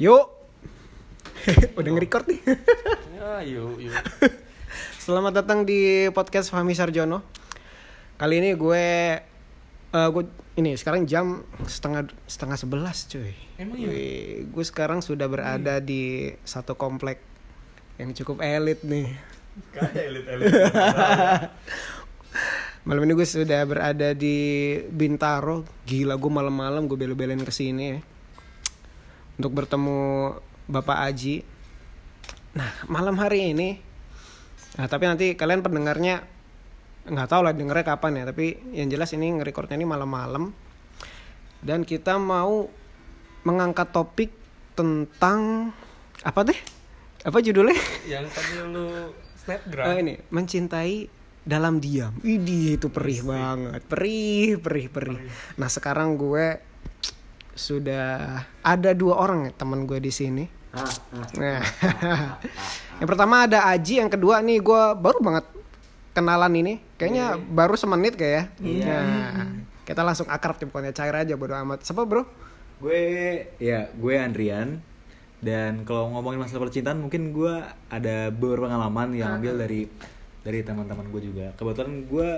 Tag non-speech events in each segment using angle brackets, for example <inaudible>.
Yuk. <laughs> Udah nge-record nih. Ya, yuk, yuk. <laughs> Selamat datang di podcast Fahmi Sarjono. Kali ini gue eh gue ini sekarang jam setengah setengah sebelas cuy. Emang iya? Wih, gue sekarang sudah berada di satu komplek yang cukup elit nih. Kayak elit-elit. <laughs> Malam ini gue sudah berada di Bintaro. Gila gue malam-malam gue bela-belain ke sini ya. Untuk bertemu Bapak Aji. Nah, malam hari ini Nah, tapi nanti kalian pendengarnya nggak tahu lah dengernya kapan ya, tapi yang jelas ini ngerekordnya ini malam-malam. Dan kita mau mengangkat topik tentang apa deh? Apa judulnya? Yang tadi lu snapgram. Eh, ini mencintai dalam diam. Widih itu perih banget, perih, perih, perih. Nah sekarang gue sudah ada dua orang ya teman gue di sini. Nah, <laughs> yang pertama ada Aji, yang kedua nih gue baru banget kenalan ini. Kayaknya baru semenit kayak ya. Nah, kita langsung akrab tim pokoknya cair aja bodo amat. Siapa bro? Gue ya gue Andrian dan kalau ngomongin masalah percintaan mungkin gue ada beberapa pengalaman yang ambil dari dari teman-teman gue juga. Kebetulan gue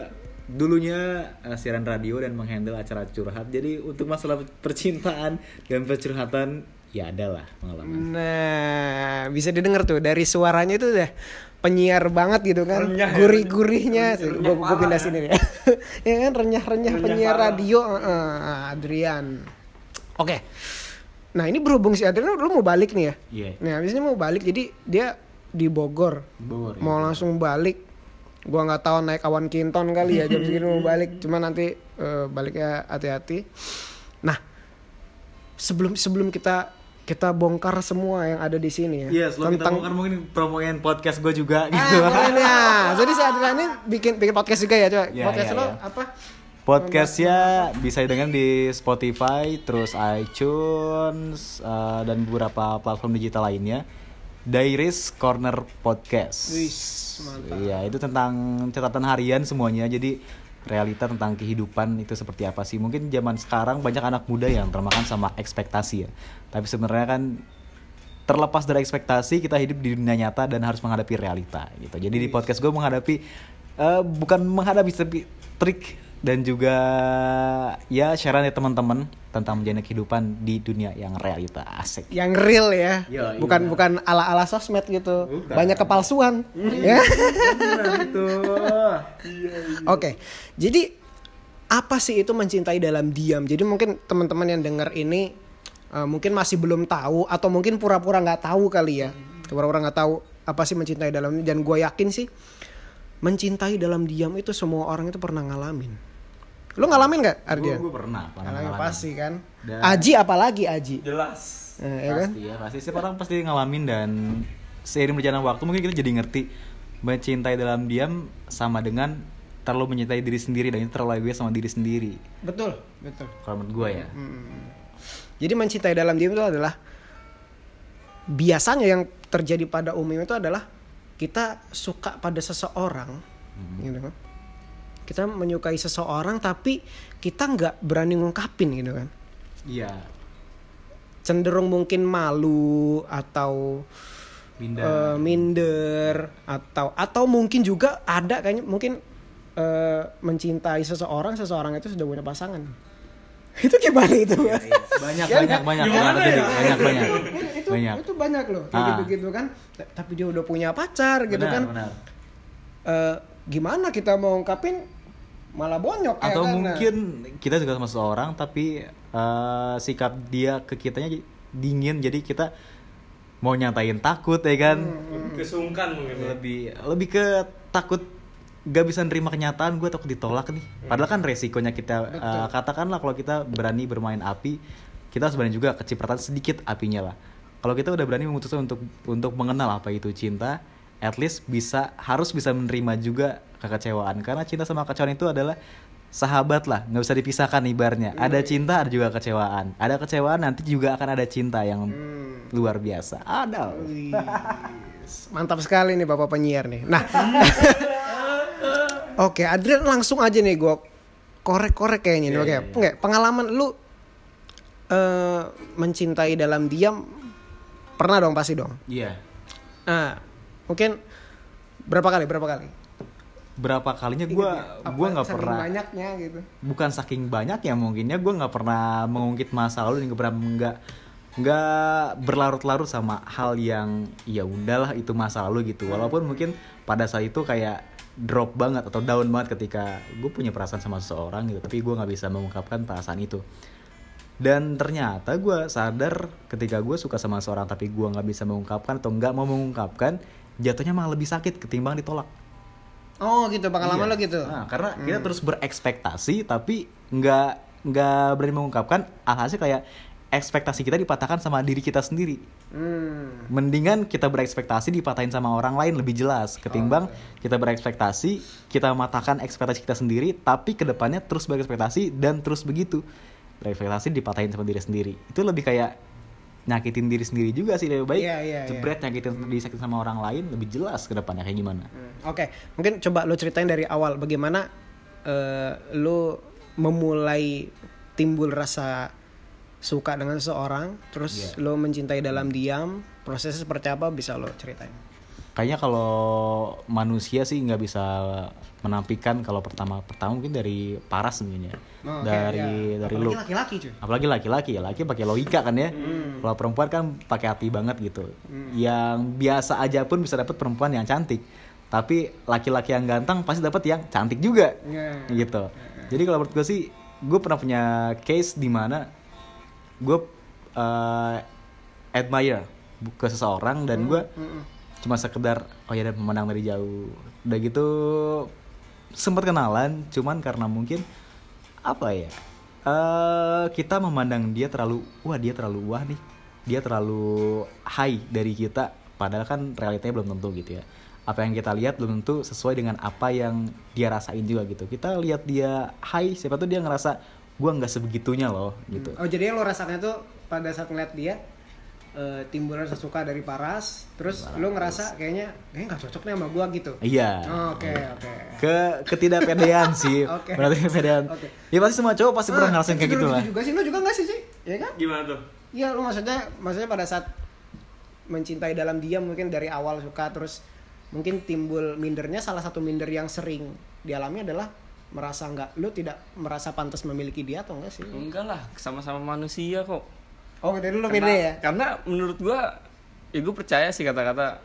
dulunya eh, siaran radio dan menghandle acara curhat. Jadi untuk masalah percintaan dan percurhatan ya ada lah pengalaman. Nah, bisa didengar tuh dari suaranya itu udah penyiar banget gitu kan. Ya. Gurih-gurihnya. Gue gue pindah sini nih. <laughs> ya kan renyah-renyah Renyah penyiar parah. radio eh, Adrian. Oke. Nah, ini berhubung si Adrian lu mau balik nih ya. Iya. Nah, habis ini mau balik jadi dia di Bogor. Bogor, ya. Mau langsung balik. Gua nggak tahu naik awan kinton kali ya jam segini mau balik. Cuma nanti eh, baliknya hati-hati. Nah, sebelum sebelum kita kita bongkar semua yang ada di sini ya. Iya, sebelum kita bongkar mungkin promoin podcast gue juga Ah, gitu. keren ya. <laughs> Jadi Adrian ini bikin bikin podcast juga ya, coba. Iya, podcast iya, lo iya. apa? Podcastnya bisa didengar di Spotify, terus iTunes, eh, dan beberapa platform digital lainnya. Dairis Corner Podcast. Wih, mantap. Iya, itu tentang catatan harian semuanya. Jadi realita tentang kehidupan itu seperti apa sih? Mungkin zaman sekarang banyak anak muda yang termakan sama ekspektasi ya. Tapi sebenarnya kan terlepas dari ekspektasi kita hidup di dunia nyata dan harus menghadapi realita gitu. Jadi di podcast gue menghadapi eh, bukan menghadapi tapi trik dan juga ya sharean ya teman-teman tentang menjalani kehidupan di dunia yang realita asik. Yang real ya. Iya, iya. bukan bukan ala-ala sosmed gitu. Bukan. Banyak kepalsuan. ya. gitu. Oke. Jadi apa sih itu mencintai dalam diam? Jadi mungkin teman-teman yang dengar ini eh, mungkin masih belum tahu atau mungkin pura-pura nggak tahu kali ya. Pura-pura nggak tahu apa sih mencintai dalam diam dan gue yakin sih mencintai dalam diam itu semua orang itu pernah ngalamin. Lu ngalamin nggak Ardian? Gue pernah, pernah Ngalamin pasti kan. Dan- Aji apalagi Aji. Jelas. Nah, ya kan? pasti ya pasti setiap orang pasti ngalamin dan seiring berjalan waktu mungkin kita jadi ngerti mencintai dalam diam sama dengan terlalu mencintai diri sendiri dan itu terlalu egois sama diri sendiri Betul, betul. kalau menurut gue ya Hmm. Jadi mencintai dalam diam itu adalah biasanya yang terjadi pada umumnya itu adalah kita suka pada seseorang, gitu kan. Kita menyukai seseorang tapi kita nggak berani ngungkapin gitu kan. iya. Cenderung mungkin malu atau minder. eh, minder atau atau mungkin juga ada kayaknya mungkin eh, mencintai seseorang seseorang itu sudah punya pasangan. <laughs> itu gimana itu? banyak Ya, banyak banyak. Gimana banyak ya? banyak banyak. Itu banyak. itu banyak loh kayak gitu gitu kan. Tapi dia udah punya pacar gitu benar kan. benar. Eh, gimana kita mau ungkapin malah bonyok ya atau kan? mungkin kita juga sama seseorang tapi eh, sikap dia ke kitanya dingin jadi kita mau nyatain takut ya kan Hmm. Kesungkan mungkin. ya. lebih lebih ke takut gak bisa nerima kenyataan gue takut ditolak nih padahal kan resikonya kita uh, katakanlah kalau kita berani bermain api kita harus berani juga kecipratan sedikit apinya lah kalau kita udah berani memutuskan untuk untuk mengenal apa itu cinta at least bisa harus bisa menerima juga kekecewaan. Karena cinta sama kekecewaan itu adalah sahabat lah nggak bisa dipisahkan ibarnya. Ada cinta ada juga kecewaan. Ada kecewaan nanti juga akan ada cinta yang luar biasa. Ada. Mantap sekali nih bapak penyiar nih. Nah. <laughs> Oke Adrian langsung aja nih gue korek-korek kayaknya nih. Iya, oke iya, iya. Nggak, pengalaman lu eh mencintai dalam diam Pernah dong? Pasti dong. Iya. Nah, mungkin berapa kali? Berapa kali? Berapa kalinya gue? Apa gue nggak pernah banyaknya gitu. bukan saking banyak ya mungkinnya gue nggak pernah mengungkit masa lalu nggak pernah nggak nggak berlarut-larut sama hal yang ya udahlah itu masa lalu gitu walaupun mungkin pada saat itu kayak drop banget atau down banget ketika gue punya perasaan sama seseorang gitu tapi gue nggak bisa mengungkapkan perasaan itu dan ternyata gue sadar ketika gue suka sama seseorang tapi gue nggak bisa mengungkapkan atau nggak mau mengungkapkan jatuhnya malah lebih sakit ketimbang ditolak Oh gitu pengalaman Iya. lo gitu. Nah, karena kita terus berekspektasi tapi nggak nggak berani mengungkapkan alhasil kayak ekspektasi kita dipatahkan sama diri kita sendiri. Hmm. Mendingan kita berekspektasi dipatahin sama orang lain lebih jelas ketimbang kita berekspektasi kita mematahkan ekspektasi kita sendiri tapi ke depannya terus berekspektasi dan terus begitu berekspektasi dipatahin sama diri sendiri itu lebih kayak nyakitin diri sendiri juga sih lebih baik Iya, iya, jebret nyakitin disakitin sama orang lain lebih jelas ke depannya kayak gimana Hmm, Oke, mungkin coba lo ceritain dari awal bagaimana eh, lo memulai timbul rasa suka dengan seseorang, terus Iya. lo mencintai dalam diam, prosesnya seperti apa bisa lo ceritain? Kayaknya kalau manusia sih nggak bisa menampikan kalau pertama pertama mungkin dari paras mungkin ya Oh, dari ya. dari Apalagi lu laki-laki cuy. apalagi laki-laki ya laki pakai logika kan ya Hmm. kalau perempuan kan pakai hati banget gitu yang biasa aja pun bisa dapat perempuan yang cantik tapi laki-laki yang ganteng pasti dapat yang cantik juga Iya. gitu jadi kalau menurut gue sih gue pernah punya case di mana gue eh, admire ke seseorang dan gue Mm-mm. Cuma sekedar oh ya dan memandang dari jauh. Udah gitu sempat kenalan cuman karena mungkin apa ya eh kita memandang dia terlalu wah dia terlalu wah nih. Dia terlalu high dari kita. Padahal kan realitanya belum tentu gitu ya. Apa yang kita lihat belum tentu sesuai dengan apa yang dia rasain juga gitu. Kita lihat dia high siapa tuh dia ngerasa gua nggak sebegitunya loh gitu. Oh jadi yang lo rasakan itu pada saat ngeliat dia eh, timbul rasa suka dari paras, terus lo ngerasa kayaknya kayaknya nggak cocok nih sama gua gitu. iya Oh, Oke oke. ke ketidakpedean <laughs> sih Oke. berarti kepedean Oke. ya pasti semua cowok pasti pernah Ah, ngerasain kayak itu gitu lah juga sih, lo juga nggak sih sih? Ya kan? Gimana tuh? Iya, lu maksudnya maksudnya pada saat mencintai dalam diam mungkin dari awal suka terus mungkin timbul mindernya salah satu minder yang sering dialami adalah merasa nggak lu tidak merasa pantas memiliki dia atau enggak sih? Enggak lah, sama-sama manusia kok. Oh, dari lu minder ya? Karena menurut gua, ya gue percaya sih kata-kata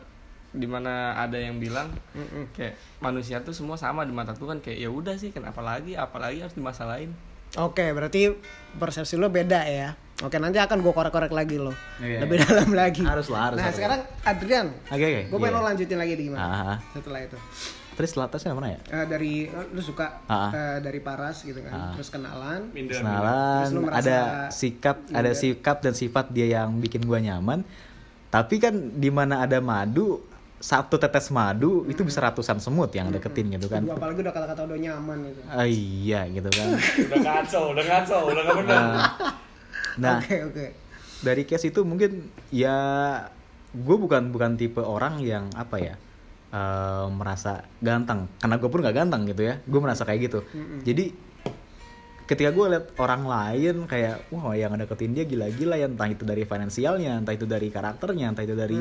di mana ada yang bilang Mm-mm. kayak manusia tuh semua sama di mata Tuhan kayak ya udah sih kenapa lagi apalagi harus dimasalahin Oke, berarti persepsi lo beda ya. Oke, nanti akan gue korek-korek lagi lo. Iya. Lebih dalam lagi. Harus lah, harus, Nah, harus. sekarang Adrian. Oke, oke, Gue pengen iya. lo lanjutin lagi di gimana? Ah, ah. Setelah itu. Terus setelah tesnya mana ya Eh, dari lu suka ah. eh, dari Paras gitu kan. Ah. Terus kenalan. minder kenalan Terus lu ada sikap ada minder. sikap dan sifat dia yang bikin gua nyaman tapi kan di mana ada madu satu tetes madu itu bisa ratusan semut yang deketin gitu kan Aduh, apalagi udah kata-kata udah nyaman gitu. Ah, iya gitu kan udah ngaco udah ngaco udah gak bener nah Oke, oke. dari case itu mungkin ya gue bukan bukan tipe orang yang apa ya eh, merasa ganteng. Karena gue pun gak ganteng gitu ya. Gue merasa kayak gitu. Jadi ketika gue liat orang lain kayak wah yang deketin dia gila-gila ya. Entah itu dari finansialnya entah itu dari karakternya entah itu dari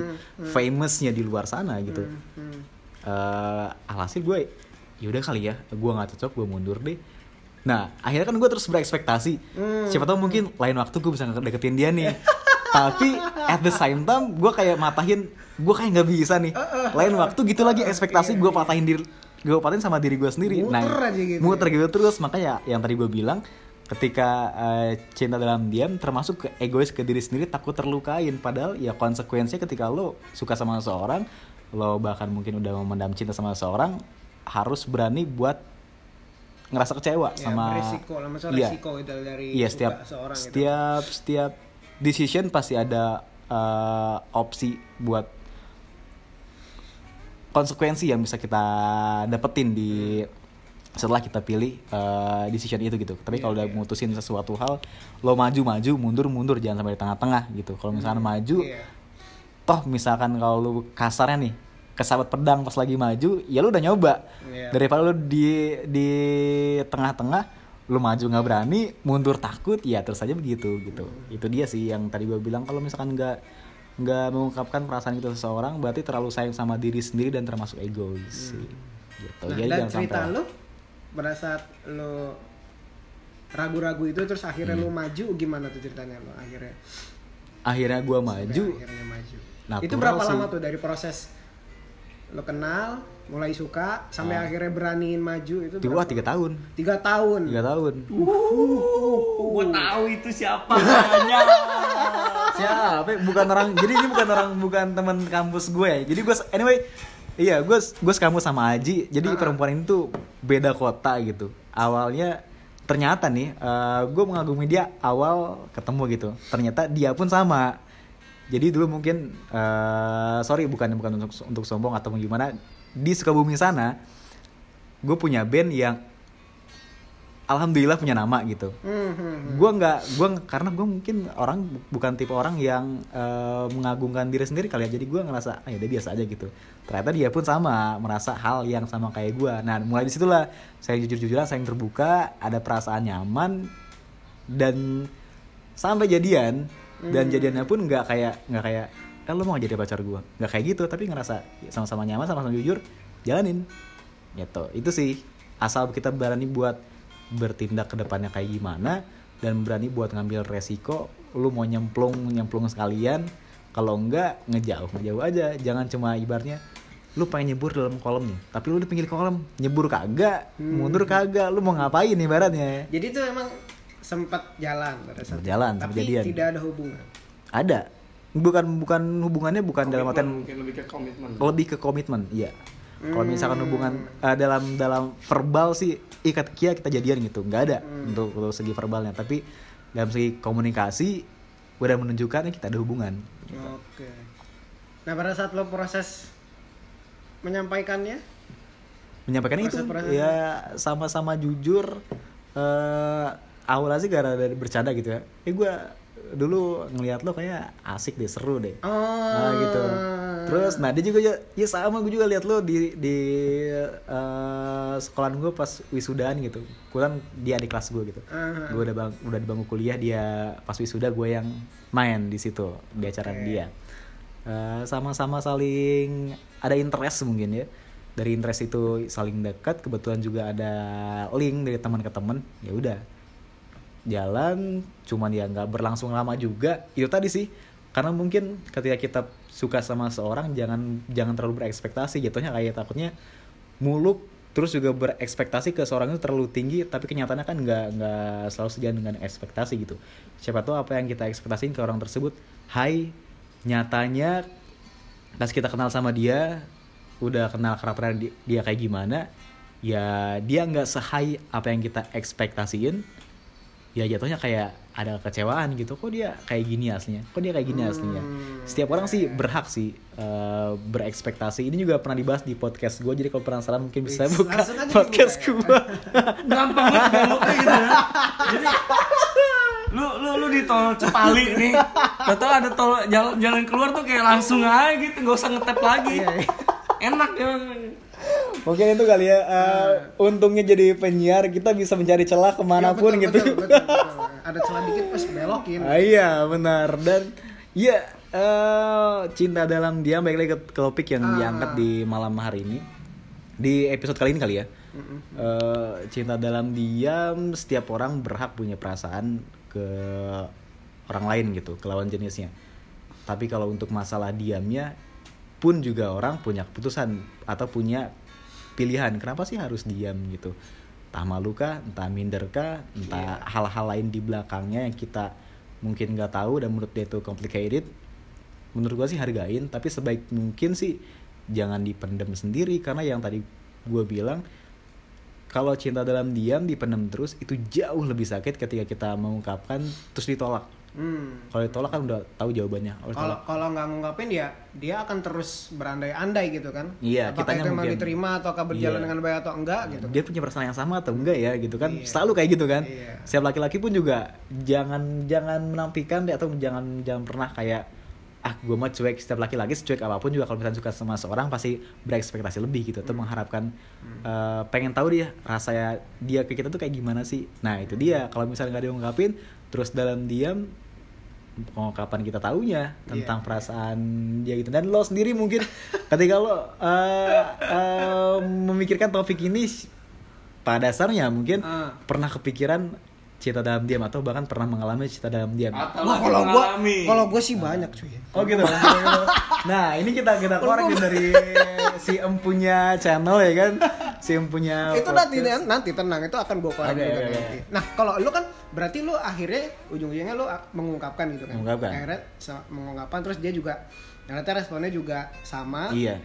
famousnya di luar sana gitu. Hmm. eh alhasil gue yaudah kali ya gue nggak cocok gue mundur deh. Nah akhirnya kan gue terus berekspektasi. Hmm. siapa tahu mungkin lain waktu gue bisa deketin dia nih <laughs> tapi at the same time gue kayak matahin gue kayak nggak bisa nih. Lain waktu gitu lagi ekspektasi gue patahin diri gue patahin sama diri gue sendiri. Muter nah aja gitu muter gitu terus. Makanya yang tadi gue bilang ketika eh, cinta dalam diam termasuk ke egois ke diri sendiri takut terlukain. Padahal ya konsekuensinya ketika lo suka sama seseorang lo bahkan mungkin udah memendam cinta sama seseorang harus berani buat ngerasa kecewa Ya, sama beresiko lah, maksudnya Iya. resiko itu dari iya suka setiap seorang gitu. setiap setiap decision pasti ada eh, opsi buat konsekuensi yang bisa kita dapetin di setelah kita pilih eh, decision itu gitu. Tapi kalau udah mutusin sesuatu hal, lo maju maju, mundur mundur, jangan sampai di tengah-tengah gitu. Kalau misalkan maju, Iya. toh misalkan kalau lu kasarnya nih kesabet pedang pas lagi maju, ya lu udah nyoba. Iya. Daripada lu di di tengah-tengah, lu maju nggak berani, mundur takut, ya terus aja begitu gitu. Itu dia sih yang tadi gue bilang kalau misalkan nggak nggak mengungkapkan perasaan itu seseorang berarti terlalu sayang sama diri sendiri dan termasuk egois sih gitu Nah, Jadi dan jangan cerita sampai- lu pada saat lu ragu-ragu itu terus akhirnya Hmm. lu maju gimana tuh ceritanya lu akhirnya akhirnya gua Sampai maju akhirnya maju Natural itu berapa sih. lama tuh dari proses lu kenal mulai suka sampai Ah. akhirnya beraniin maju itu di wah berapa? tiga tahun. Tiga tahun. Tiga tahun. Gue tahu itu siapa namanya. Siapa? Bukan orang jadi ini bukan orang bukan teman kampus gue. Ya jadi gue anyway iya gue gue sekampus sama Aji. Jadi Ah. perempuan ini tuh beda kota gitu. Awalnya ternyata nih eh, gue mengagumi dia awal ketemu gitu. Ternyata dia pun sama jadi dulu mungkin eh, sorry bukan bukan untuk untuk sombong atau gimana di Sukabumi sana gue punya band yang alhamdulillah punya nama gitu. Hmm, hmm, hmm. gue nggak gue karena gue mungkin orang bu- bukan tipe orang yang eh, mengagungkan diri sendiri kali ya. Jadi gue ngerasa ah udah biasa aja gitu. Ternyata dia pun sama merasa hal yang sama kayak gue nah mulai di situlah saya jujur jujuran saya terbuka ada perasaan nyaman dan sampai jadian dan jadiannya pun nggak kayak nggak kayak eh lo mau jadi pacar gue nggak kayak gitu tapi ngerasa sama-sama nyaman sama-sama jujur jalanin. Gitu. Itu sih asal kita berani buat bertindak ke depannya kayak gimana dan berani buat ngambil resiko lu mau nyemplung nyemplung sekalian. Kalau enggak ngejauh ngejauh aja. Jangan cuma ibaratnya lu pengen nyebur dalam kolam nih tapi lu di pinggir kolam nyebur kagak mundur kagak lu mau ngapain ibaratnya? Jadi itu emang sempat jalan pada saat itu. Jalan, tapi kejadian. tidak ada hubungan. Ada. Bukan bukan hubungannya bukan dalam artian mungkin lebih ke komitmen. Lebih ke komitmen iya. Kalau misalkan hubungan eh, dalam dalam verbal sih ikat kia kita jadian gitu. Nggak ada untuk, untuk segi verbalnya. Tapi dalam segi komunikasi udah menunjukkan kita ada hubungan. Oke. Nah pada saat lo proses menyampaikannya? Menyampaikan itu Proses-proses. ya sama-sama jujur eh awalnya sih gara dari bercanda gitu ya eh gue dulu ngelihat lo kayak asik deh seru deh oh Nah gitu. Terus nah dia juga ya, ya sama gue juga lihat lo di di eh, sekolahan gue pas wisudaan gitu. Kebetulan dia di kelas gue gitu. Ah. Gue udah bang, udah di bangku kuliah dia pas wisuda gue yang main di situ di acara Oke. dia. Eh, sama-sama saling ada interest mungkin ya. Dari interest itu saling dekat, kebetulan juga ada link dari teman ke teman. Ya udah, jalan cuman ya nggak berlangsung lama juga. Itu tadi sih karena mungkin ketika kita suka sama seorang jangan jangan terlalu berekspektasi jatuhnya kayak takutnya muluk terus juga berekspektasi ke seorang itu terlalu tinggi tapi kenyataannya kan nggak nggak selalu sejalan dengan ekspektasi gitu. Siapa tahu apa yang kita ekspektasiin ke orang tersebut hai nyatanya pas kita kenal sama dia udah kenal karakter di- dia kayak gimana ya dia nggak sehai apa yang kita ekspektasiin ya jatuhnya kayak ada kecewaan gitu. Kok dia kayak gini aslinya? Kok dia kayak gini aslinya? Setiap orang sih berhak sih eh, berekspektasi. Ini juga pernah dibahas di podcast gue jadi kalau penasaran mungkin bisa Wih, buka podcast dibuka gue <laughs> gampang banget beloknya gitu ya. Jadi lu lu lu di tol Cepali nih. Tahu ada tol jalan jalan keluar tuh kayak langsung aja gitu nggak usah ngetep lagi. Iya, iya. enak ya mungkin itu kali ya eh, untungnya jadi penyiar kita bisa mencari celah ke mana pun Iya, gitu. betul, betul, betul, ada celah dikit pas belokin. Ah, iya benar. Dan ya eh, cinta dalam diam baik lagi ke, ke topik yang Ah. diangkat di malam hari ini. Di episode kali ini kali ya. Eh, cinta dalam diam setiap orang berhak punya perasaan ke orang lain gitu ke lawan jenisnya. Tapi kalau untuk masalah diamnya pun juga orang punya keputusan atau punya pilihan. Kenapa sih harus diam gitu? Entah malu kah entah minder kah entah hal-hal lain di belakangnya yang kita mungkin nggak tahu dan menurut dia itu complicated menurut gua sih hargain. Tapi sebaik mungkin sih jangan dipendam sendiri. Karena yang tadi gue bilang kalau cinta dalam diam dipendam terus itu jauh lebih sakit ketika kita mengungkapkan terus ditolak Hmm. kalau ditolak kan udah tahu jawabannya kalau nggak ngungkapin ya dia akan terus berandai-andai gitu kan. Iya, Apakah kitanya itu emang mungkin- diterima ataukah berjalan Iya. dengan baik atau enggak gitu. dia punya perasaan yang sama atau enggak ya gitu kan Iya. selalu kayak gitu kan Iya. setiap laki-laki pun juga jangan jangan menampilkan deh atau jangan jangan pernah kayak ah gue mah cuek setiap laki-laki secuek apa pun juga kalau misalnya suka sama seorang pasti berekspektasi lebih gitu atau Hmm. mengharapkan eh, pengen tahu dia rasanya dia ke kita tuh kayak gimana sih nah itu dia kalau misalnya nggak diungkapin terus dalam diam pengungkapan kita tahunya tentang Iya. perasaan dia gitu dan lo sendiri mungkin <laughs> ketika lo eh, eh, memikirkan topik ini pada dasarnya mungkin Ah. pernah kepikiran cinta dalam diam atau bahkan pernah mengalami cinta dalam diam Atau Wah, kalau gua kalau gua sih banyak cuy. Oh gitu. nah ini kita kita korek dari si empunya channel ya kan, si empunya. itu nanti nanti tenang itu akan gue korek juga oke. nanti. Nah kalau lu kan berarti lu akhirnya ujung-ujungnya lu mengungkapkan gitu kan. Mengungkapkan. Akhirnya mengungkapkan terus dia juga ternyata responnya juga sama. Iya,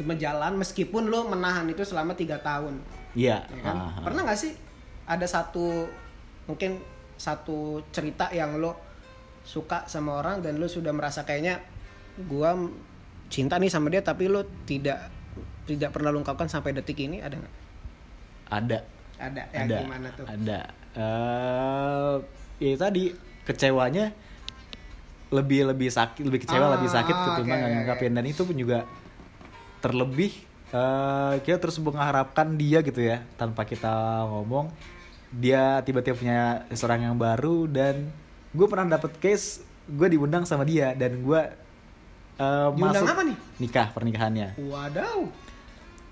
Berjalan meskipun lu menahan itu selama tiga tahun. iya. Ya kan? Ah, ah. Pernah nggak sih ada satu mungkin satu cerita yang lo suka sama orang dan lo sudah merasa kayaknya gua cinta nih sama dia tapi lo tidak tidak pernah lu ungkapkan sampai detik ini ada nggak? Ada, Ada. Ya ada, gimana tuh? ada. Eh, ya tadi kecewanya lebih lebih sakit, lebih kecewa, Ah, lebih sakit ah, ketimbang oke, oke, ngungkapin dan itu pun juga terlebih eh kita terus mengharapkan dia gitu ya tanpa kita ngomong dia tiba-tiba punya seorang yang baru dan gue pernah dapet case gue diundang sama dia dan gue eh, Diundang masuk apa nih? nikah pernikahannya Wadaw.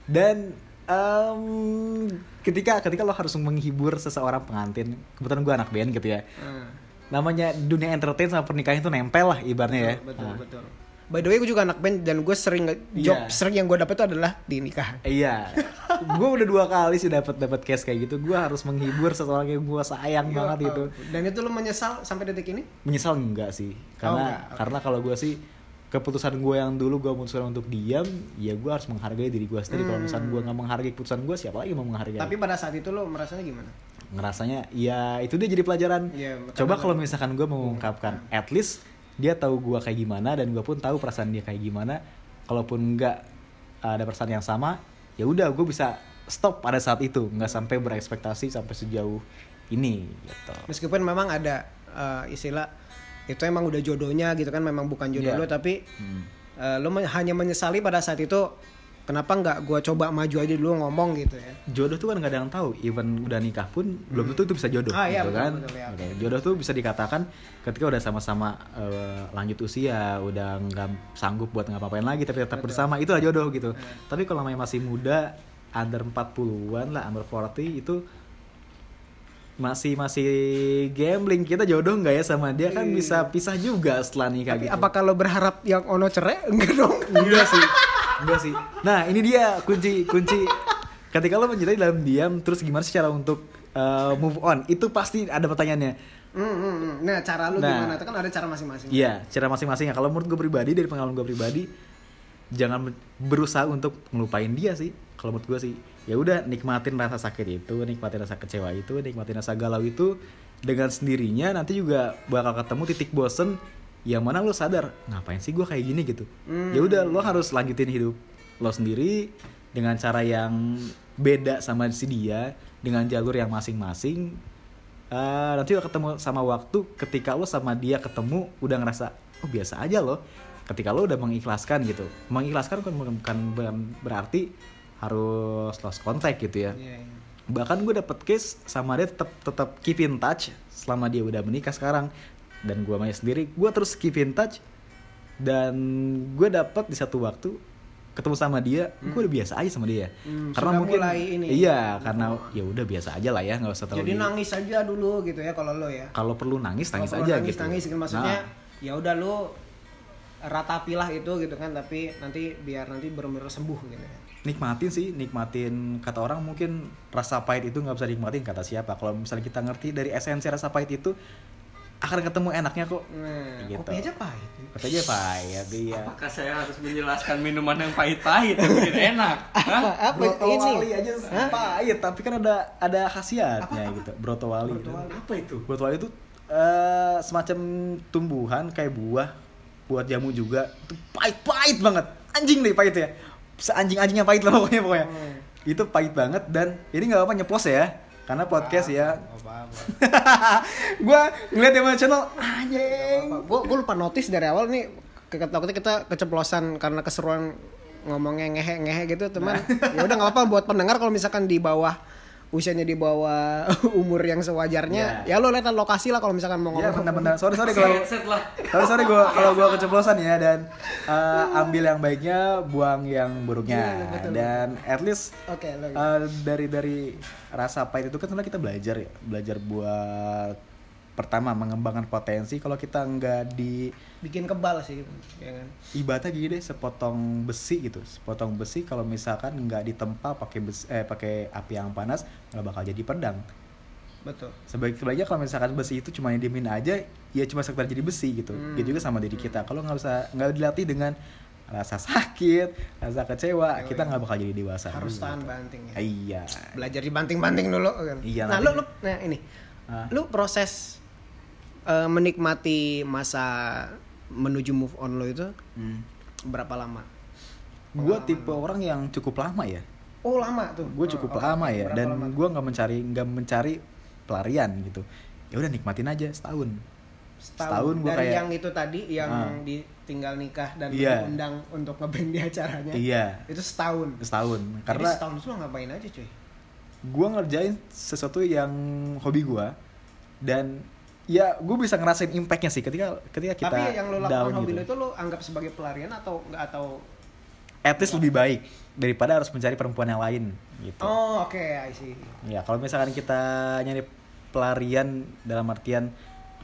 dan em, ketika ketika lo harus menghibur seseorang pengantin kebetulan gue anak band gitu ya Ah, namanya dunia entertain sama pernikahan itu nempel lah ibaratnya ya betul Nah, betul. By the way, gue juga anak band dan gue sering nge- job Iya. sering yang gue dapet itu adalah di nikahan. Iya, gue udah dua kali sih dapat dapat case kayak gitu. Gue harus menghibur seseorang yang gue sayang banget itu. Dan itu lo menyesal sampai detik ini? Menyesal enggak sih? Karena enggak, oke. karena kalau gue sih keputusan gue yang dulu gue memutuskan untuk diam, ya gue harus menghargai diri gue sendiri. Kalau misalnya gue nggak menghargai keputusan gue, siapa lagi mau menghargai? Tapi pada saat itu lo merasanya gimana? ngerasanya ya itu dia jadi pelajaran. Iya, Coba kalau misalkan gue mengungkapkan, at least dia tahu gue kayak gimana dan gue pun tahu perasaan dia kayak gimana. Kalaupun enggak ada perasaan yang sama, ya udah gue bisa stop pada saat itu, nggak sampai berekspektasi sampai sejauh ini gitu. Meskipun memang ada eh, istilah itu emang udah jodohnya gitu kan memang bukan jodoh Iya. lo tapi Hmm. eh, lo men- hanya menyesali pada saat itu kenapa nggak gua coba maju aja dulu ngomong gitu ya. Jodoh tuh kan gak ada yang tahu, even udah nikah pun belum tentu itu bisa jodoh, Ah, iya, gitu betul, kan? betul, ya. Oke, Jodoh tuh bisa dikatakan ketika udah sama-sama eh, lanjut usia, udah nggak sanggup buat ngapa-ngapain lagi, tapi tetap bersama, itulah jodoh gitu. Tapi kalau namanya masih muda, under 40-an lah, under 40 itu masih masih gambling kita jodoh nggak ya sama dia kan bisa pisah juga setelah nikah Tapi gitu. apa kalau berharap yang ono cerai <laughs> enggak dong? Enggak sih. Enggak sih. Nah, ini dia kunci kunci ketika lo mencintai dalam diam terus gimana sih cara untuk uh, move on? Itu pasti ada pertanyaannya. Hmm, hmm. Nah cara lu Nah. gimana? Itu kan ada cara masing-masing. Iya, cara masing-masing. Kalau menurut gue pribadi dari pengalaman gue pribadi jangan berusaha untuk ngelupain dia sih. Kalau menurut gue sih, ya udah nikmatin rasa sakit itu, nikmatin rasa kecewa itu, nikmatin rasa galau itu dengan sendirinya nanti juga bakal ketemu titik bosen yang mana lo sadar ngapain sih gue kayak gini gitu. Hmm. Ya udah lo harus lanjutin hidup lo sendiri dengan cara yang beda sama si dia dengan jalur yang masing-masing Eh, nanti lo ketemu sama waktu ketika lo sama dia ketemu udah ngerasa oh biasa aja lo ketika lo udah mengikhlaskan gitu mengikhlaskan kan bukan berarti harus lost contact gitu ya Iya, iya. bahkan gue dapet case sama dia tetap tetap keep in touch selama dia udah menikah sekarang dan gue main sendiri gue terus keep in touch. Dan gue dapet di satu waktu ketemu sama dia gue udah biasa aja sama dia. Hmm, karena mungkin mulai ini. iya karena ya udah biasa aja lah ya nggak usah terlalu Jadi di- nangis aja dulu gitu ya kalau lo ya. kalau perlu nangis nangis aja nangis, gitu. Nangis gitu. Maksudnya Nah, ya udah lu ratapilah itu gitu kan tapi nanti biar nanti benar-benar sembuh gitu ya. nikmatin sih nikmatin kata orang mungkin rasa pahit itu nggak bisa nikmatin kata siapa. Kalau misalnya kita ngerti dari esensi rasa pahit itu akan ketemu enaknya kok Nah, Gitu. kopi aja pahit. kata aja pahit iya Apakah saya harus menjelaskan minuman yang pahit-pahit yang bikin enak? <laughs> Hah? Apa Broto ini? wali aja pahit tapi kan ada ada khasiatnya gitu broto wali Broto wali. Apa itu? broto wali itu eh, semacam tumbuhan kayak buah buat jamu juga itu pahit-pahit banget anjing deh pahit ya seanjing-anjingnya pahit lah pokoknya pokoknya Hmm. itu pahit banget dan ini nggak apa nyeplos ya karena podcast ya. <laughs> Gue ngeliat dia channel anjing. Gue gue lupa notice dari awal nih ke- takutnya kita keceplosan karena keseruan ngomongnya ngehe ngehe gitu teman ya udah nggak apa buat pendengar kalau misalkan di bawah usianya di bawah <laughs> umur yang sewajarnya, ya lo lihat lokasi lah kalau misalkan mau Ya ngomong. benar-benar. Sorry sorry kalau. Sorry sorry gue <laughs> kalau gue keceplosan ya dan eh, ambil yang baiknya, buang yang buruknya Iya, betul, dan at least Oke, lo- eh, dari dari rasa pahit itu kan sebenarnya kita belajar ya, belajar buat pertama mengembangkan potensi kalau kita nggak di bikin kebal sih, ya kan? ibaratnya gini deh sepotong besi gitu sepotong besi kalau misalkan nggak ditempa pakai besi, eh pakai api yang panas nggak bakal jadi pedang Betul. sebaik sebaiknya kalau misalkan besi itu cuma diemin aja ya cuma sekedar jadi besi gitu Hmm. gitu juga sama diri kita kalau nggak usah nggak dilatih dengan rasa sakit rasa kecewa Yo, kita nggak bakal jadi dewasa Harus juga. tahan banting ya. iya Belajar dibanting-banting dulu kan. Iya, Nah, nanti- lu, lu nah ini. Ah. Lu proses eh, menikmati masa menuju move on lo itu hmm. berapa lama? gue tipe orang yang cukup lama ya Oh, lama tuh. gue cukup Oh, lama ya Berapa dan gue nggak mencari nggak mencari pelarian gitu ya udah nikmatin aja setahun setahun gua dari kayak- yang itu tadi yang Ah. ditinggal nikah dan Iya. diundang untuk ngeband di acaranya. iya Itu setahun. setahun Jadi karena setahun itu lo ngapain aja, cuy? gue ngerjain sesuatu yang hobi gue dan ya gue bisa ngerasain impactnya sih ketika ketika kita Tapi yang lo lakukan hobi gitu. lo itu lo anggap sebagai pelarian atau enggak atau at least lebih baik daripada harus mencari perempuan yang lain gitu Oh, oke, I see. ya kalau misalkan kita nyari pelarian dalam artian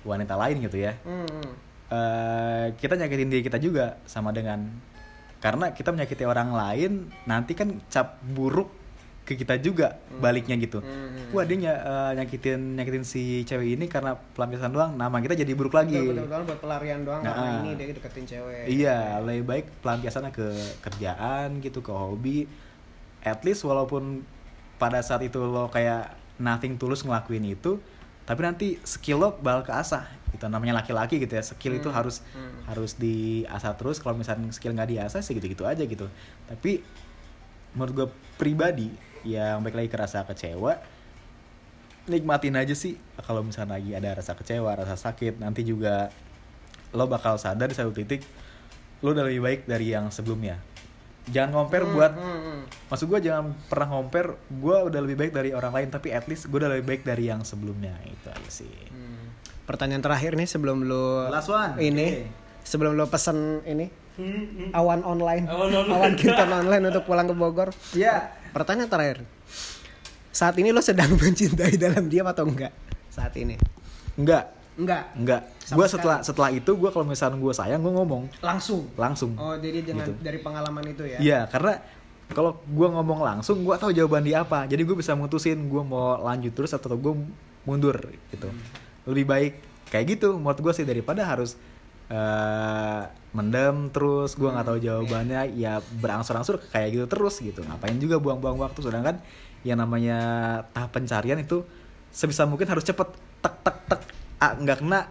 wanita lain gitu ya Hmm, hmm. eh, kita nyakitin diri kita juga sama dengan karena kita menyakiti orang lain nanti kan cap buruk ke kita juga baliknya gitu Hmm. wah dia ny- eh, nyakitin nyakitin si cewek ini karena pelampiasan doang nama kita jadi buruk lagi Betul, betul, betul, buat pelarian doang karena Nah. ini dia deketin cewek. iya lebih baik pelampiasannya ke kerjaan gitu ke hobi at least walaupun pada saat itu lo kayak nothing tulus ngelakuin itu tapi nanti skill lo bakal keasah gitu namanya laki-laki gitu ya skill itu Hmm, harus hmm. harus diasah terus kalau misalnya skill nggak diasah sih gitu-gitu aja gitu tapi menurut gue pribadi yang baik lagi ke rasa kecewa nikmatin aja sih kalau misalnya lagi ada rasa kecewa rasa sakit nanti juga lo bakal sadar di satu titik lo udah lebih baik dari yang sebelumnya jangan compare Hmm, buat hmm, hmm. maksud gue jangan pernah compare gue udah lebih baik dari orang lain tapi at least gue udah lebih baik dari yang sebelumnya itu aja sih Hmm. Pertanyaan terakhir nih sebelum lo Last one, ini oke. sebelum lo pesen ini Hmm, hmm. awan online Awan online. awan Kinton online untuk pulang ke Bogor. Iya. Pertanyaan terakhir. Saat ini lo sedang <laughs> mencintai dalam diam atau enggak? Saat ini. enggak Enggak. enggak gue setelah setelah itu gue kalau misalnya gue sayang gue ngomong Langsung. langsung Oh, jadi dengan Gitu. dari pengalaman itu ya. Iya, karena kalau gue ngomong langsung, gue tahu jawaban dia apa. Jadi gue bisa mutusin gue mau lanjut terus atau gue mundur gitu. Lebih baik kayak gitu. Menurut gue sih daripada harus eh mendem terus gue nggak tahu jawabannya. Ya berangsur-angsur kayak gitu terus gitu. Ngapain juga buang-buang waktu? Sedangkan yang namanya tahap pencarian itu sebisa mungkin harus cepet. Tek tek tek. A nggak kena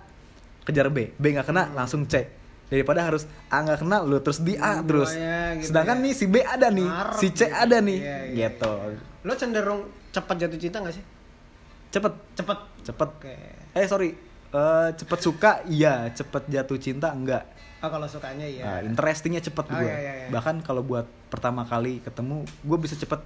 kejar B. B nggak kena langsung C. Daripada harus A nggak kena lu terus di A Hmm, terus. gitu sedangkan ya. nih si B ada nih si C gitu. ada nih. Iya, iya, gitu. Lo cenderung cepat jatuh cinta gak sih? cepet. Cepet. cepet. Oke. eh sorry Eh, cepet suka? Iya. Cepet jatuh cinta? Enggak. Oh, kalau sukanya iya. Nah, interestingnya cepet Oh, gue iya, iya, iya. bahkan kalau buat pertama kali ketemu gue bisa cepet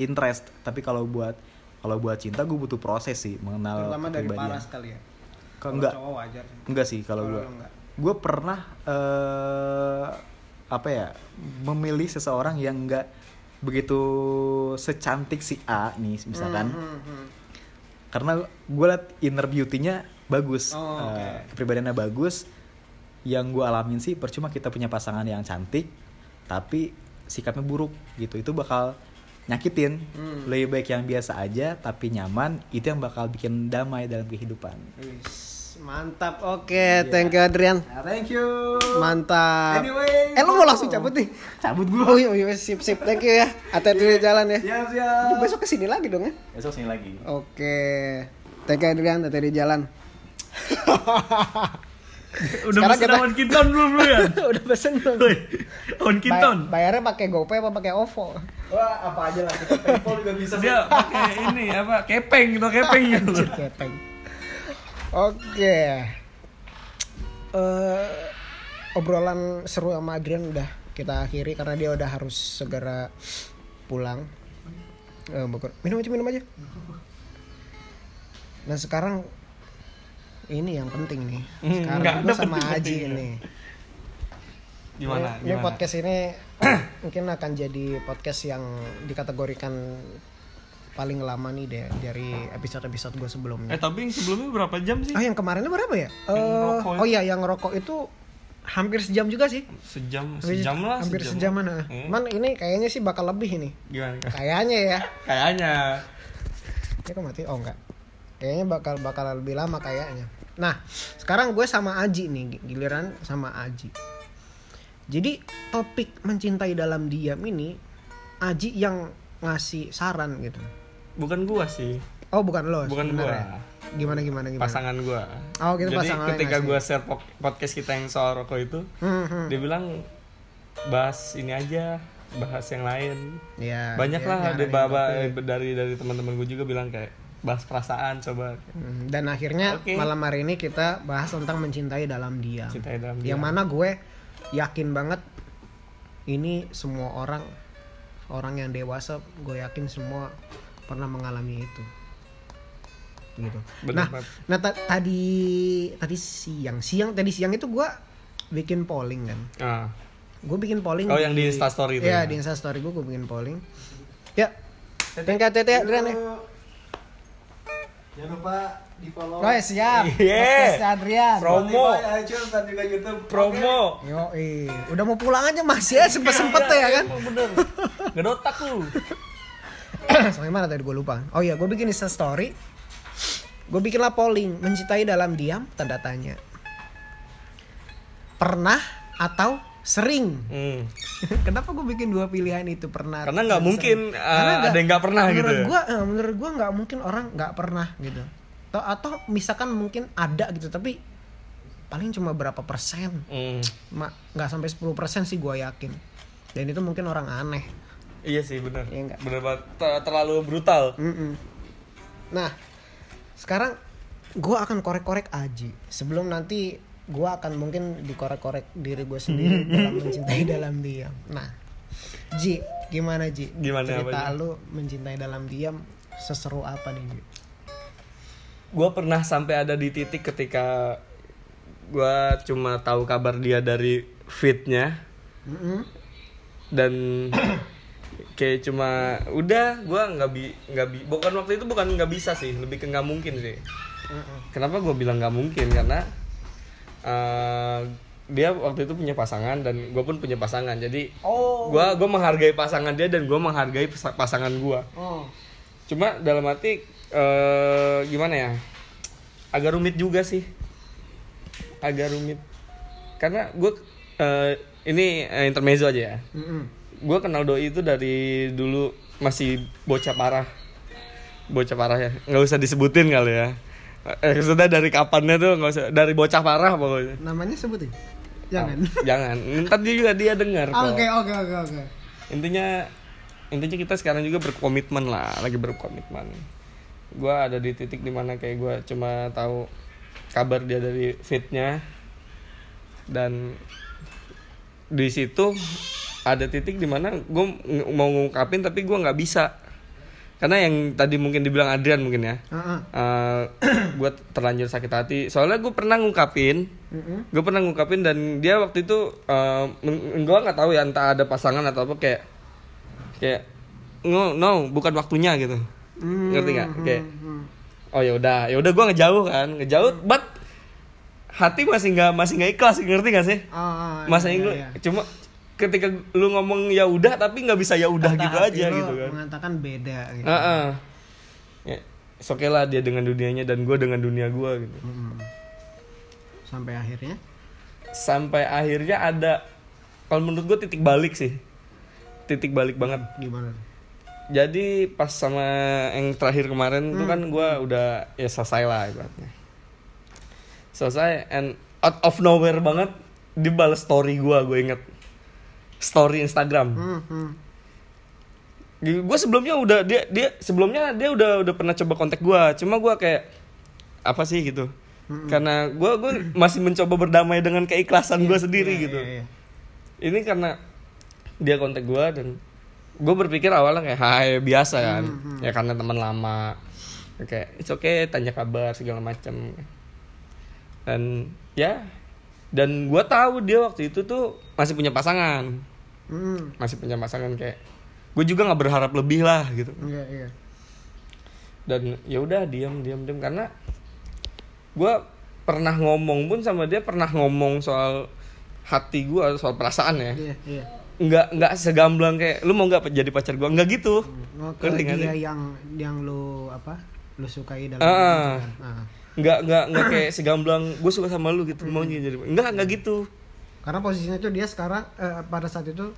interest. Tapi kalau buat kalau buat cinta gue butuh proses sih mengenal Terutama dari paras kali ya. Kalau Kalau enggak. cowok wajar sih. enggak sih kalau gue gue pernah eh apa ya memilih seseorang yang enggak begitu secantik si A nih misalkan. Hmm, hmm. karena gue liat inner beauty-nya bagus Oh. Eh, kepribadiannya bagus yang gue alamin sih percuma kita punya pasangan yang cantik tapi sikapnya buruk gitu itu bakal nyakitin Hmm. lebih baik yang biasa aja tapi nyaman itu yang bakal bikin damai dalam kehidupan mantap. Oke, thank you Adrian. thank you Mantap. Anyway, eh lu mau langsung cabut nih? cabut gue Oh iya, iya, sip sip. Thank you ya. Hati-hati di jalan ya. siap siap besok ke sini lagi dong ya. besok sini lagi Oke. Thank you Adrian, hati-hati di jalan. <laughs> Udah Sekarang pesen kita- awan kinton belum lu ya? <laughs> Udah pesen belum? Awan kinton. Bay- bayarnya pakai GoPay apa pakai OVO? wah apa aja lah kita paypal juga bisa Dia pakai ini apa? Kepeng <laughs> gitu, kepeng gitu. Kepeng. Oke. Eh, obrolan seru sama Adrian udah kita akhiri karena dia udah harus segera pulang. Eh, Bogor. Minum aja, minum aja. Nah sekarang ini yang penting nih. Hmm, Sekarang nggak gue sama Aji penting-pentingnya. ini. Gimana? Ini, ini Gimana? podcast ini <clears throat> mungkin akan jadi podcast yang dikategorikan paling lama nih deh dari episode-episode gue sebelumnya. Eh tapi yang sebelumnya berapa jam sih? Ah yang kemarinnya berapa ya? Itu. oh iya yang rokok itu hampir sejam juga sih. Sejam, Hampir- sejam lah. Hampir sejam mana? Hmm. Cuman ini kayaknya sih bakal lebih ini. Gimana? Kayaknya ya. <laughs> Kayaknya. Ya kok mati? Oh enggak. Kayaknya bakal bakal lebih lama kayaknya. Nah, sekarang gue sama Aji nih, giliran sama Aji. Jadi topik mencintai dalam diam ini Aji yang ngasih saran gitu. Bukan gua sih, Oh, bukan lo. Bukan sebenarnya. Gimana gimana gimana? pasangan gua. Oh, gitu Jadi pasangan ketika gua share po- podcast kita yang soal rokok itu, Hmm, hmm. dia bilang bahas ini aja, bahas yang lain. Ya, Banyak ya, lah ada baba topik. dari dari teman-teman gue juga bilang kayak bahas perasaan coba Hmm, Dan akhirnya Oke. malam hari ini kita bahas tentang mencintai dalam diam. cintai dalam Yang diam. mana gue yakin banget ini semua orang orang yang dewasa gue yakin semua pernah mengalami itu. Gitu. Bener nah, banget. nah ta- tadi tadi siang, siang tadi siang itu gue bikin polling kan. Ah, Gue bikin polling Oh, yang di Instastory itu Iya, ya? di Instastory gue gue bikin polling. Ya. Tingkat tete Adrian ya. Jangan lupa di follow. Oh, siap. <laughs> Yeah. Podcast Adrian. Promo. iTunes dan juga YouTube. promo. Yo, udah mau pulang aja masih ya sempet sempet ya kan. Emang bener. <laughs> Ngedotak lu. <coughs> Sampai mana tadi gue lupa. Oh iya, gue bikin Insta story. Gue bikinlah polling, mencintai dalam diam tanda tanya. Pernah atau sering? Hmm. <laughs> Kenapa gue bikin dua pilihan itu pernah? Karena nggak mungkin, uh, Karena ada yang nggak pernah gitu menurut ya. Gua, eh, menurut gue nggak mungkin orang nggak pernah gitu. Atau, atau misalkan mungkin ada gitu, tapi paling cuma berapa persen? Hmm. Nggak sampai 10 persen sih gue yakin. Dan itu mungkin orang aneh. Iya sih bener. Iya nggak? Bener banget. Ter- Terlalu brutal. Mm-mm. Nah, sekarang gue akan korek-korek Aji. Sebelum nanti gue akan mungkin dikorek-korek diri gue sendiri <laughs> dalam mencintai dalam diam. Nah, Ji, gimana Ji? Gimana Cerita apanya? lu mencintai dalam diam seseru apa nih Ji? Gue pernah sampai ada di titik ketika gue cuma tahu kabar dia dari feednya Mm-mm. dan kayak cuma udah gue nggak bi nggak bi bukan waktu itu bukan nggak bisa sih lebih ke nggak mungkin sih kenapa gue bilang nggak mungkin karena eh, dia waktu itu punya pasangan dan gue pun punya pasangan. Jadi Oh. gue gue menghargai pasangan dia dan gue menghargai pas- pasangan gue Oh. cuma dalam arti eh, gimana ya? Agak rumit juga sih. Agak rumit. Karena gue eh, ini eh, intermezzo aja ya. Gue kenal doi itu dari dulu masih bocah parah. Bocah parah ya. Nggak usah disebutin kali ya eh, sudah dari kapannya tuh nggak usah dari bocah parah pokoknya Namanya sebutin? Jangan. jangan ntar dia juga dia dengar kok Oke, oke, oke, oke. intinya intinya kita sekarang juga berkomitmen lah lagi berkomitmen gue ada di titik di mana kayak gue cuma tahu kabar dia dari fitnya dan di situ ada titik di mana gue mau ngungkapin tapi gue nggak bisa karena yang tadi mungkin dibilang Adrian mungkin ya Heeh. gue terlanjur sakit hati soalnya gue pernah ngungkapin Mm-mm. gue pernah ngungkapin dan dia waktu itu gue nggak tahu ya entah ada pasangan atau apa kayak kayak no no bukan waktunya gitu Hmm, ngerti nggak kayak hmm. oh ya udah ya udah gue ngejauh kan ngejauh but hati masih nggak masih nggak ikhlas ngerti gak sih Ah, masa iya, lu iya. cuma ketika lu ngomong ya udah tapi nggak bisa ya udah gitu hati aja gitu kan Mengatakan beda gitu. Heeh. ya oke lah dia dengan dunianya dan gue dengan dunia gue gitu Mm-mm. Sampai akhirnya sampai akhirnya ada kalau menurut gue titik balik sih titik balik banget gimana? jadi pas sama yang terakhir kemarin tuh kan gue udah ya selesai lah ibaratnya selesai and out of nowhere banget dia balas story gue gue inget story Instagram. Hmm, hmm. gue sebelumnya udah dia dia sebelumnya dia udah udah pernah coba kontak gue cuma gue kayak apa sih gitu. Karena gue gue masih mencoba berdamai dengan keikhlasan gue sendiri Iya, gitu. iya, iya. ini karena dia kontak gue dan gue berpikir awalnya kayak hai biasa kan. Hmm, ya karena teman lama. Kayak it's okay tanya kabar segala macam dan ya dan gue tahu dia waktu itu tuh masih punya pasangan Hmm. masih punya pasangan kayak gue juga nggak berharap lebih lah gitu Iya, iya. dan ya udah diam diam diam karena gue pernah ngomong pun sama dia pernah ngomong soal hati gue soal perasaan ya Iya, iya. nggak nggak segamblang kayak lu mau nggak jadi pacar gue nggak gitu Oh, ke dia yang yang lu apa? Lu sukai dalam hidup kan? Ah. nggak nggak nggak kayak segamblang gue suka sama lu gitu mau jadi nggak nggak gitu Karena posisinya tuh dia sekarang eh, pada saat itu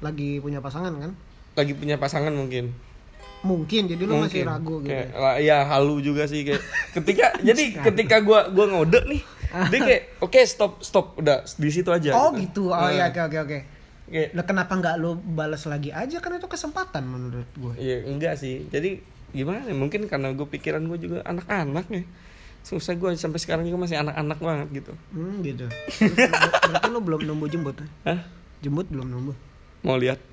lagi punya pasangan kan? lagi punya pasangan mungkin Mungkin jadi lu masih Mungkin. ragu gitu. kayak ya halu juga sih kayak ketika <laughs> jadi ketika gua gua ngode nih dia kayak <laughs> oke stop stop udah di situ aja Oh gitu. Oh Nah, iya oke oke oke. Lah kenapa nggak lu balas lagi aja kan itu kesempatan menurut gue. Iya enggak sih. Jadi gimana? ya, Mungkin karena gue pikiran gue juga anak-anak nih. Susah gue sampai sekarang juga masih anak-anak banget gitu. Hmm gitu. Ber- Berarti lu belum numbuh jembut. Hah? Jembut belum numbuh. Mau lihat? <laughs>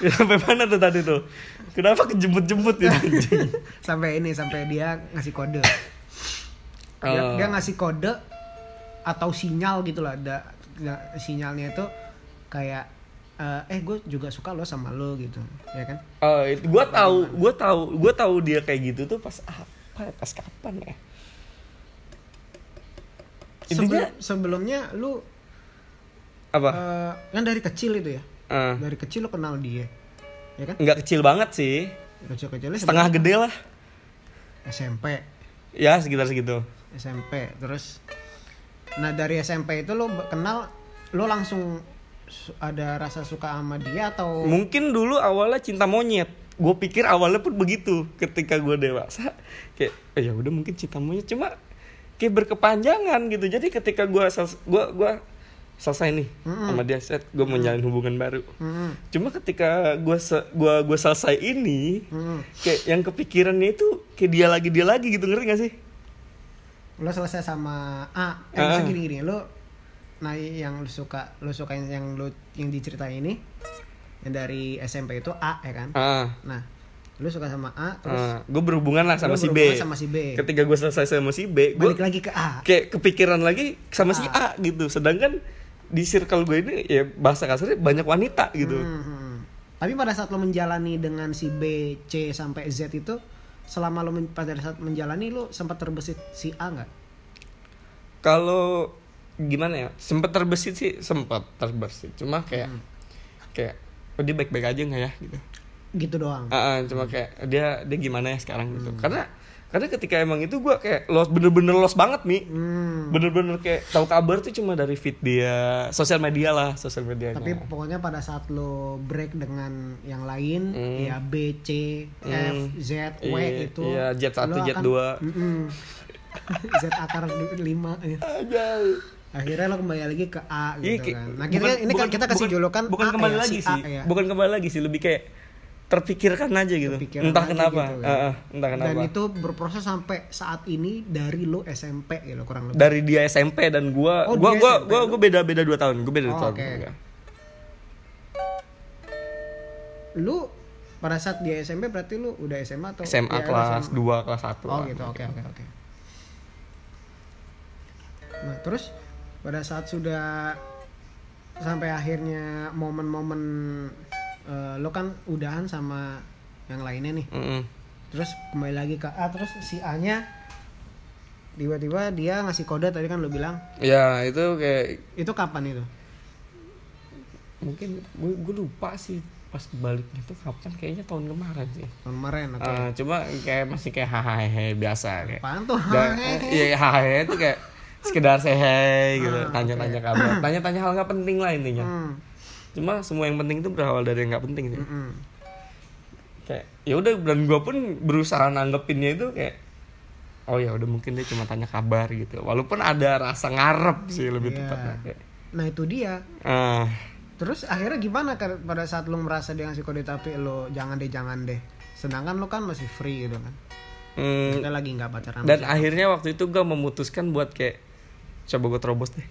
Ya, sampai mana tuh tadi tuh? Kenapa kejemput-jemput ya <laughs> anjing? sampai ini sampai dia ngasih kode. Dia, Oh. dia ngasih kode atau sinyal gitu lah. Ada sinyalnya itu kayak eh, eh gue juga suka lo sama lo gitu, ya kan? Oh, itu gue tahu, gue tahu, gue tahu dia kayak gitu tuh pas apa? ya? Pas kapan ya? Intinya Sebelum, sebelumnya lu apa? eh, kan dari kecil itu ya. Eh, Dari kecil lo kenal dia. Ya kan? nggak kecil banget sih, Kecil-kecilnya setengah gede lah. SMP. Ya sekitar segitu. SMP terus nah dari SMP itu lo kenal lo langsung su- ada rasa suka sama dia atau Mungkin dulu awalnya cinta monyet. Gue pikir awalnya pun begitu. Ketika gue dewasa, kayak eh, ya udah mungkin cinta monyet. Cuma kayak berkepanjangan gitu. Jadi ketika gue gue gua selesai nih Mm-mm. sama dia set, gue mau menjalin hubungan baru. Mm-mm, Cuma ketika gue gua gua selesai ini, mm-mm. kayak yang kepikirannya itu kayak dia lagi dia lagi gitu ngerti gak sih? lo selesai sama A eh Ah. misalnya gini gini lo nah yang lo suka lo suka yang, yang lo yang diceritain ini yang dari SMP itu A ya kan Ah, nah lo suka sama A terus gue berhubungan lah sama si B. sama si B Ketika gue selesai sama si B, gue balik lagi ke A kayak kepikiran lagi sama si A gitu. Sedangkan di circle gue ini ya bahasa kasarnya banyak wanita gitu. Hmm, hmm. Tapi pada saat lo menjalani dengan si B, C sampai Z itu, selama lo men- pada saat menjalani lo sempat terbesit si A nggak? Kalau gimana ya? Sempet terbesit sih, sempat terbesit. Cuma kayak Hmm. kayak oh, dia baik-baik aja nggak ya gitu. Gitu doang. Ah, ah, cuma kayak dia dia gimana ya sekarang gitu. Hmm. Karena karena ketika emang itu gue kayak lost bener-bener lost banget nih. Hmm. Bener-bener kayak tahu kabar tuh cuma dari feed dia, sosial media lah, sosial medianya. Tapi pokoknya pada saat lo break dengan yang lain, Hmm. ya B, C, F, Z, W Iya, itu. iya, Z1, lo Z2. Mm-mm. <laughs> Z akar 5 ya. Akhirnya lo kembali lagi ke A Iya, gitu kayak- kan. Nah, kita, ini kan kita kasih bukan- julukan bukan A kembali ya, lagi si sih. A ya. Bukan kembali lagi sih, lebih kayak terpikirkan aja gitu. Kepikiran entah kenapa. gitu kan. Ah, ah, entah kenapa. Dan itu berproses sampai saat ini dari lo SMP gitu kurang lebih. dari dia SMP dan gua Oh, gua dia gua SMP gua, gua beda beda dua tahun gua beda dua Oh, tahun oke. Iya. Lu pada saat di SMP berarti lu udah SMA atau SMA ya, kelas SMA? 2 kelas 1 Oh gitu, oke oke oke. Nah, terus pada saat sudah sampai akhirnya momen-momen eh, lo kan udahan sama yang lainnya nih. Terus kembali lagi ke A terus si A-nya tiba-tiba dia ngasih kode tadi kan lo bilang ya itu kayak itu kapan itu? mungkin gue, lupa sih pas baliknya tuh kapan kayaknya tahun kemarin sih Tahun kemarin oke. Ah, cuma kayak masih kayak hahaha biasa kayak Apaan tuh? Dan, iya hahaha itu kayak sekedar say hey gitu Ah, tanya-tanya kabar tanya-tanya hal nggak penting lah intinya Hmm. cuma semua yang penting itu berawal dari yang nggak penting sih mm-mm. kayak ya udah dan gue pun berusaha nanggepinnya itu kayak oh ya udah mungkin dia cuma tanya kabar gitu walaupun ada rasa ngarep sih lebih Iya. tepatnya kayak Nah itu dia. ah Terus akhirnya gimana kan pada saat lo merasa dia ngasih kode tapi lo jangan deh jangan deh. Sedangkan lo kan masih free gitu kan. hmm, Kita lagi nggak pacaran. dan akhirnya waktu itu gue memutuskan buat kayak coba gue terobos deh.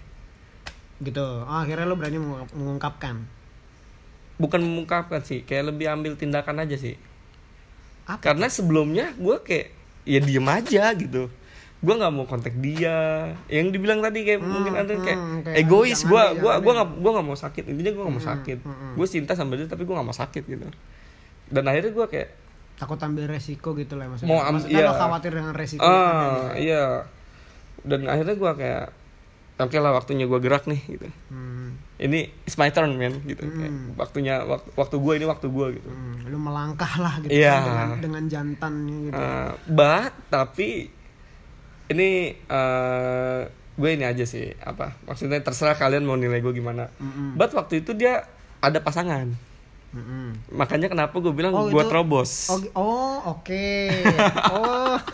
Gitu. Oh, akhirnya lo berani mengungkap- mengungkapkan? Bukan mengungkapkan sih kayak lebih ambil tindakan aja sih. Apa karena sebelumnya gue kayak ya diem aja gitu. Gue nggak mau kontak dia. Yang dibilang tadi kayak Hmm, mungkin ada kayak hmm, kayak egois. Jangan gue gue gue nggak gue nggak mau sakit. Intinya gue nggak mau Hmm, sakit. hmm, hmm. gue cinta sama dia tapi gue nggak mau sakit gitu. Dan akhirnya gue kayak takut ambil resiko gitu lah maksudnya. Mau am- maksudnya iya. lo khawatir dengan resiko ah gitu. iya. Dan akhirnya gue kayak oke lah waktunya gue gerak nih gitu Hmm, ini it's my turn man gitu Kayak, Hmm. waktunya waktu, waktu gue ini waktu gue gitu hmm, lo melangkah lah gitu Iya. kan, dengan dengan jantannya gitu Eh, but tapi ini eh gue ini aja sih apa maksudnya terserah kalian mau nilai gue gimana Mm-mm. but waktu itu dia ada pasangan Mm-mm. makanya kenapa gue bilang Oh, gue terobos Oh, oh oke. oh. <laughs>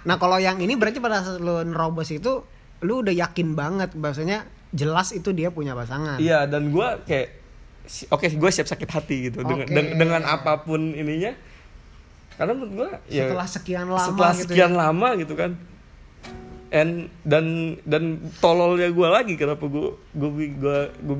Nah kalau yang ini berarti pada lu nerobos itu lu udah yakin banget bahwasanya jelas itu dia punya pasangan. iya dan gue kayak oke gue siap sakit hati gitu dengan Oke. deng- dengan apa pun ininya karena menurut gue ya Setelah sekian lama setelah gitu sekian ya. lama gitu kan and dan dan tololnya gue lagi kenapa gue gue